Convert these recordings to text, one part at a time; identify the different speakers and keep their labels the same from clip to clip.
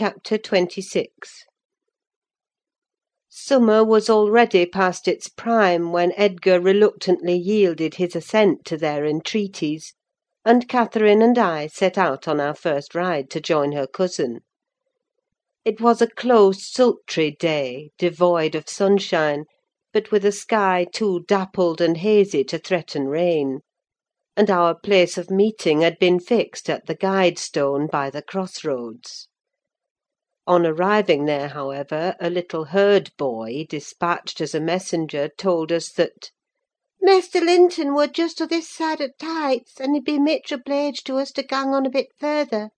Speaker 1: CHAPTER XXVI Summer was already past its prime when Edgar reluctantly yielded his assent to their entreaties, and Catherine and I set out on our first ride to join her cousin. It was a close, sultry day, devoid of sunshine, but with a sky too dappled and hazy to threaten rain; and our place of meeting had been fixed at the Guide Stone, by the cross roads. On arriving there, however, a little herd boy, despatched as a messenger, told us that "Maister Linton wur just o' this side o' th' Heights, and he'd be mitch obleeged to us to gang on a bit further."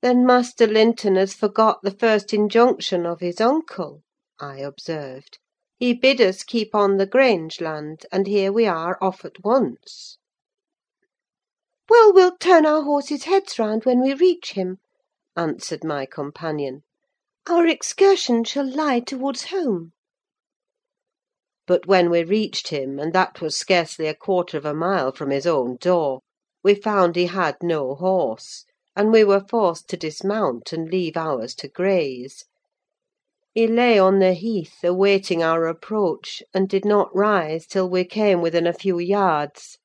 Speaker 1: "Then Master Linton has forgot the first injunction of his uncle," I observed. "He bid us keep on the Grange land, and here we are off at once." "Well, we'll turn our horses' heads round when we reach him," answered my companion. "Our excursion shall lie towards home." But when we reached him, and that was scarcely a quarter of a mile from his own door, we found he had no horse, and we were forced to dismount and leave ours to graze. He lay on the heath, awaiting our approach, and did not rise till we came within a few yards.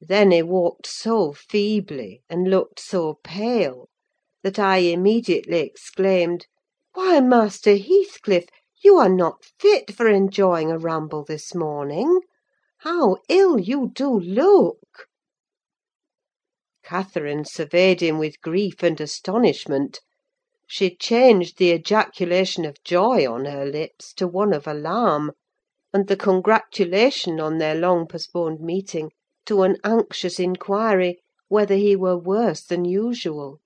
Speaker 1: Then he walked so feebly, and looked so pale, that I immediately exclaimed, "Why, Master Heathcliff, you are not fit for enjoying a ramble this morning! How ill you do look!" Catherine surveyed him with grief and astonishment: she changed the ejaculation of joy on her lips to one of alarm, and the congratulation on their long postponed meeting to an anxious inquiry whether he were worse than usual.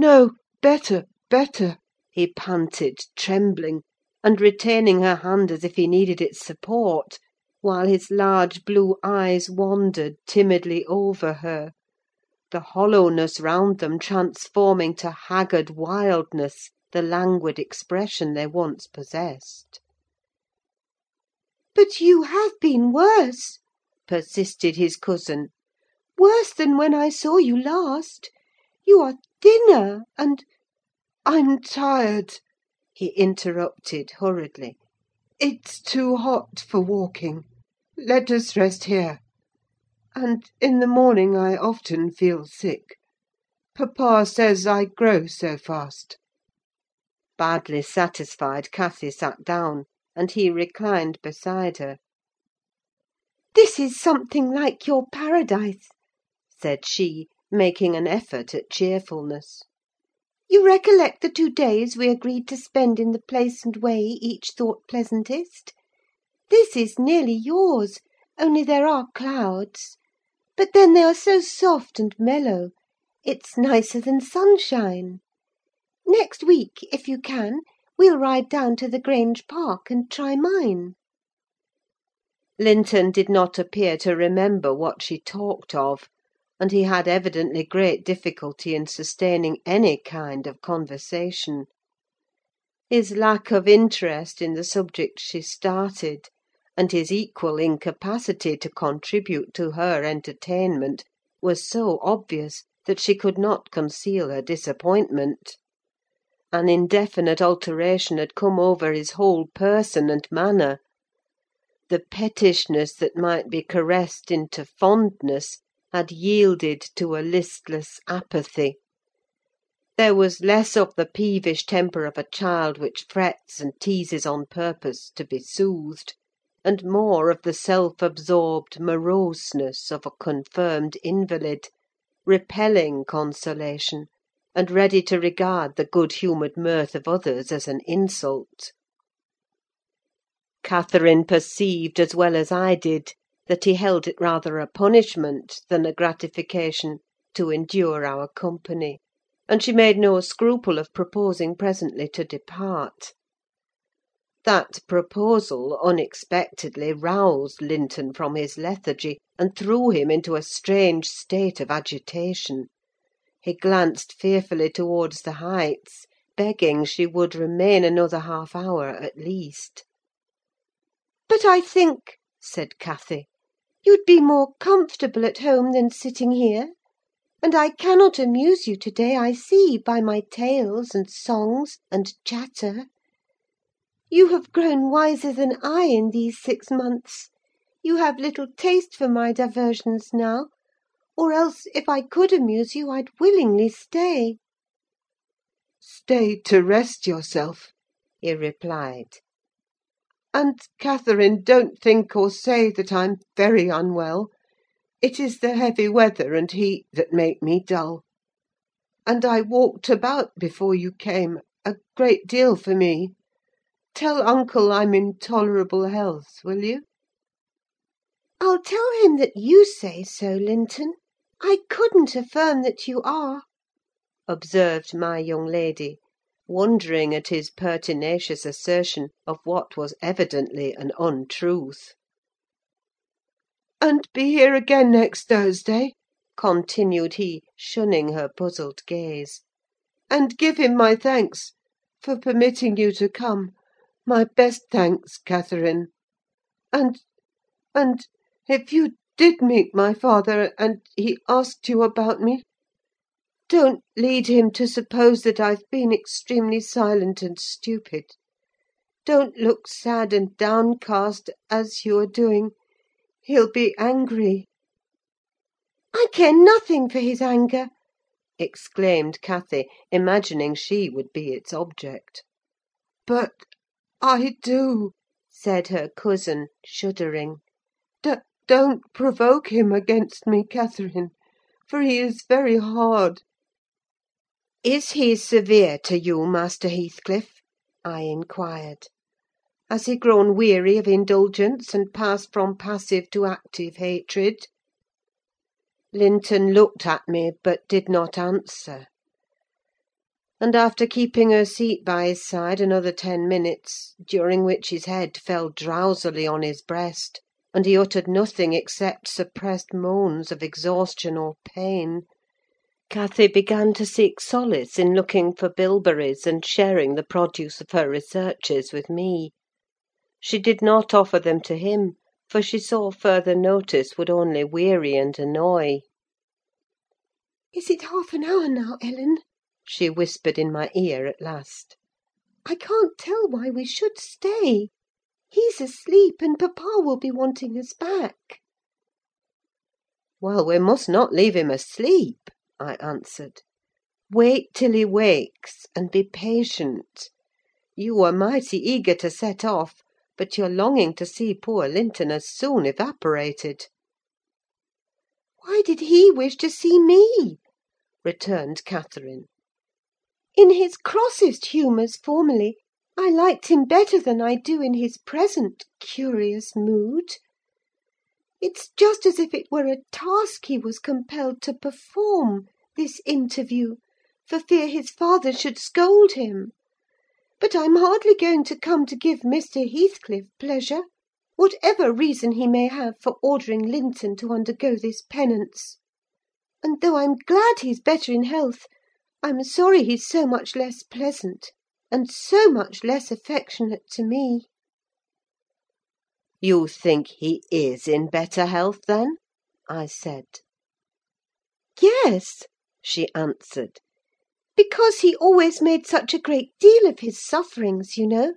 Speaker 1: "No, better, better!" he panted, trembling, and retaining her hand as if he needed its support, while his large blue eyes wandered timidly over her, the hollowness round them transforming to haggard wildness the languid expression they once possessed. "But you have been worse," persisted his cousin: "worse than when I saw you last. You are thinner, and—"
Speaker 2: "I'm tired," he interrupted, hurriedly. "It's too hot for walking: let us rest here. And in the morning I often feel sick. Papa says I grow so fast." Badly satisfied, Cathy sat down, and he reclined beside her.
Speaker 1: "This is something like your paradise," said she, making an effort at cheerfulness. "You recollect the two days we agreed to spend in the place and way each thought pleasantest? This is nearly yours, only there are clouds; but then they are so soft and mellow, it's nicer than sunshine. Next week, if you can, we'll ride down to the Grange park and try mine." Linton did not appear to remember what she talked of, and he had evidently great difficulty in sustaining any kind of conversation. His lack of interest in the subject she started, and his equal incapacity to contribute to her entertainment, was so obvious that she could not conceal her disappointment. An indefinite alteration had come over his whole person and manner. The pettishness that might be caressed into fondness had yielded to a listless apathy. There was less of the peevish temper of a child which frets and teases on purpose to be soothed, and more of the self–absorbed moroseness of a confirmed invalid, repelling consolation, and ready to regard the good–humoured mirth of others as an insult. Catherine perceived, as well as I did, that he held it rather a punishment than a gratification to endure our company, and she made no scruple of proposing presently to depart. That proposal unexpectedly roused Linton from his lethargy, and threw him into a strange state of agitation. He glanced fearfully towards the Heights, begging she would remain another half hour at least. "But I think," said Cathy, "you'd be more comfortable at home than sitting here. and I cannot amuse you to day, I see, by my tales, and songs, and chatter. You have grown wiser than I in these six months: you have little taste for my diversions now; or else, if I could amuse you, I'd willingly stay."
Speaker 2: "Stay to rest yourself," he replied. "And, Catherine, don't think or say that I'm very unwell. It is the heavy weather and heat that make me dull. And I walked about before you came, a great deal for me. Tell uncle I'm in tolerable health, will you?"
Speaker 1: "I'll tell him that you say so, Linton. I couldn't affirm that you are," observed my young lady, wondering at his pertinacious assertion of what was evidently an untruth.
Speaker 2: "And be here again next Thursday," continued he, shunning her puzzled gaze; "and give him my thanks for permitting you to come: my best thanks, Catherine. And, and, if you did meet my father, and he asked you about me, don't lead him to suppose that I've been extremely silent and stupid. Don't look sad and downcast, as you are doing: he'll be angry."
Speaker 1: "I care nothing for his anger!" exclaimed Cathy, imagining she would be its object.
Speaker 2: "But I do,"
Speaker 1: said her cousin, shuddering.
Speaker 2: "D- don't provoke him against me, Catherine, for he is very hard."
Speaker 1: "Is he severe to you, Master Heathcliff?" I inquired. Has he grown weary of indulgence, and passed from passive to active hatred? Linton looked at me, but did not answer; and after keeping her seat by his side another ten minutes, during which his head fell drowsily on his breast, and he uttered nothing except suppressed moans of exhaustion or pain, Cathy began to seek solace in looking for bilberries and sharing the produce of her researches with me. She did not offer them to him, for she saw further notice would only weary and annoy. "Is it half an hour now, Ellen?" she whispered in my ear at last. "I can't tell why we should stay. He's asleep, and papa will be wanting us back." "Well, we must not leave him asleep," I answered. "Wait till he wakes, and be patient. You were mighty eager to set off, but your longing to see poor Linton has soon evaporated." "Why did he wish to see me?" returned Catherine. "In his crossest humours formerly, I liked him better than I do in his present curious mood. It's just as if it were a task he was compelled to perform, this interview, for fear his father should scold him. But I'm hardly going to come to give Mr. Heathcliff pleasure, whatever reason he may have for ordering Linton to undergo this penance; and though I'm glad he's better in health, I'm sorry he's so much less pleasant, and so much less affectionate to me." "You think he is in better health, then?" I said. "Yes," she answered. Because he always made such a great deal of his sufferings, you know.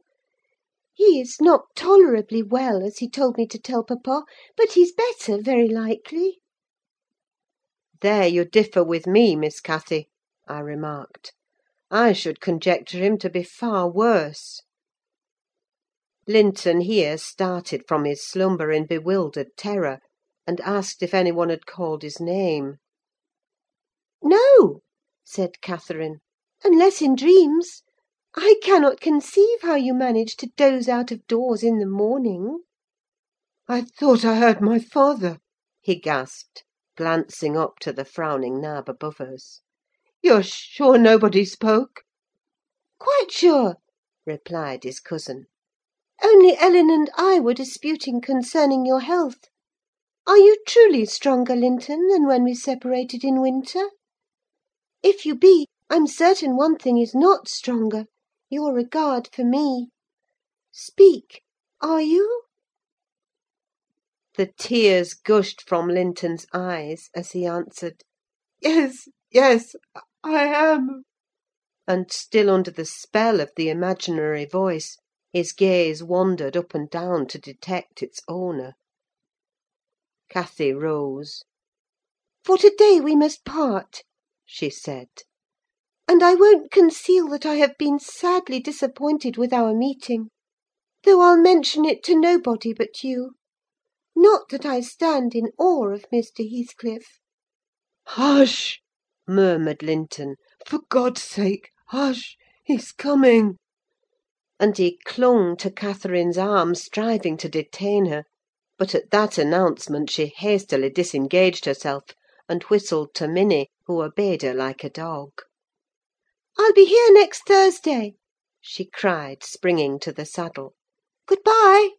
Speaker 1: He is not tolerably well, as he told me to tell papa, but he's better, very likely." "There you differ with me, Miss Cathy," I remarked. "I should conjecture him to be far worse." Linton here started from his slumber in bewildered terror, and asked if any one had called his name. "No!" said Catherine, "unless in dreams. I cannot conceive how you manage to doze out of doors in the morning."
Speaker 2: "I thought I heard my father," he gasped, glancing up to the frowning nab above us. "You're sure nobody spoke?"
Speaker 1: "Quite sure," replied his cousin. "Only Ellen and I were disputing concerning your health. Are you truly stronger, Linton, than when we separated in winter? If you be, I'm certain one thing is not stronger: your regard for me. Speak! Are you?" The tears gushed from Linton's eyes as he answered,
Speaker 2: Yes, yes, I am!"
Speaker 1: And, still under the spell of the imaginary voice, his gaze wandered up and down to detect its owner. Cathy rose. "For to day we must part," she said; "and I won't conceal that I have been sadly disappointed with our meeting, though I'll mention it to nobody but you. Not that I stand in awe of Mr. Heathcliff."
Speaker 2: "Hush!" murmured Linton. "For God's sake, hush! he's coming!"
Speaker 1: And he clung to Catherine's arm, striving to detain her; but at that announcement she hastily disengaged herself, and whistled to Minny, who obeyed her like a dog.
Speaker 2: "I'll be here next Thursday," she cried,
Speaker 1: springing to the saddle.
Speaker 2: "Good bye!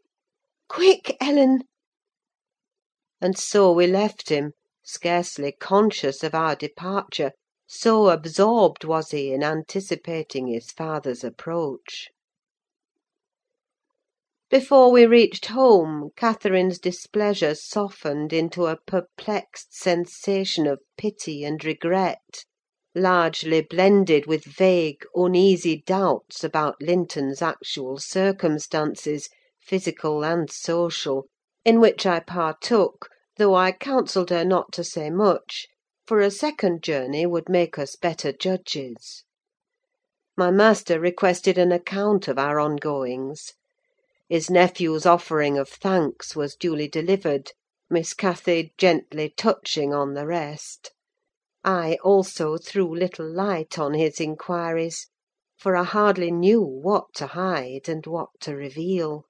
Speaker 2: Quick, Ellen!"
Speaker 1: And so we left him, scarcely conscious of our departure, so absorbed was he in anticipating his father's approach. Before we reached home, Catherine's displeasure softened into a perplexed sensation of pity and regret, largely blended with vague, uneasy doubts about Linton's actual circumstances, physical and social, in which I partook, though I counselled her not to say much, for a second journey would make us better judges. My master requested an account of our ongoings. His nephew's offering of thanks was duly delivered, Miss Cathy gently touching on the rest. I also threw little light on his inquiries, for I hardly knew what to hide and what to reveal.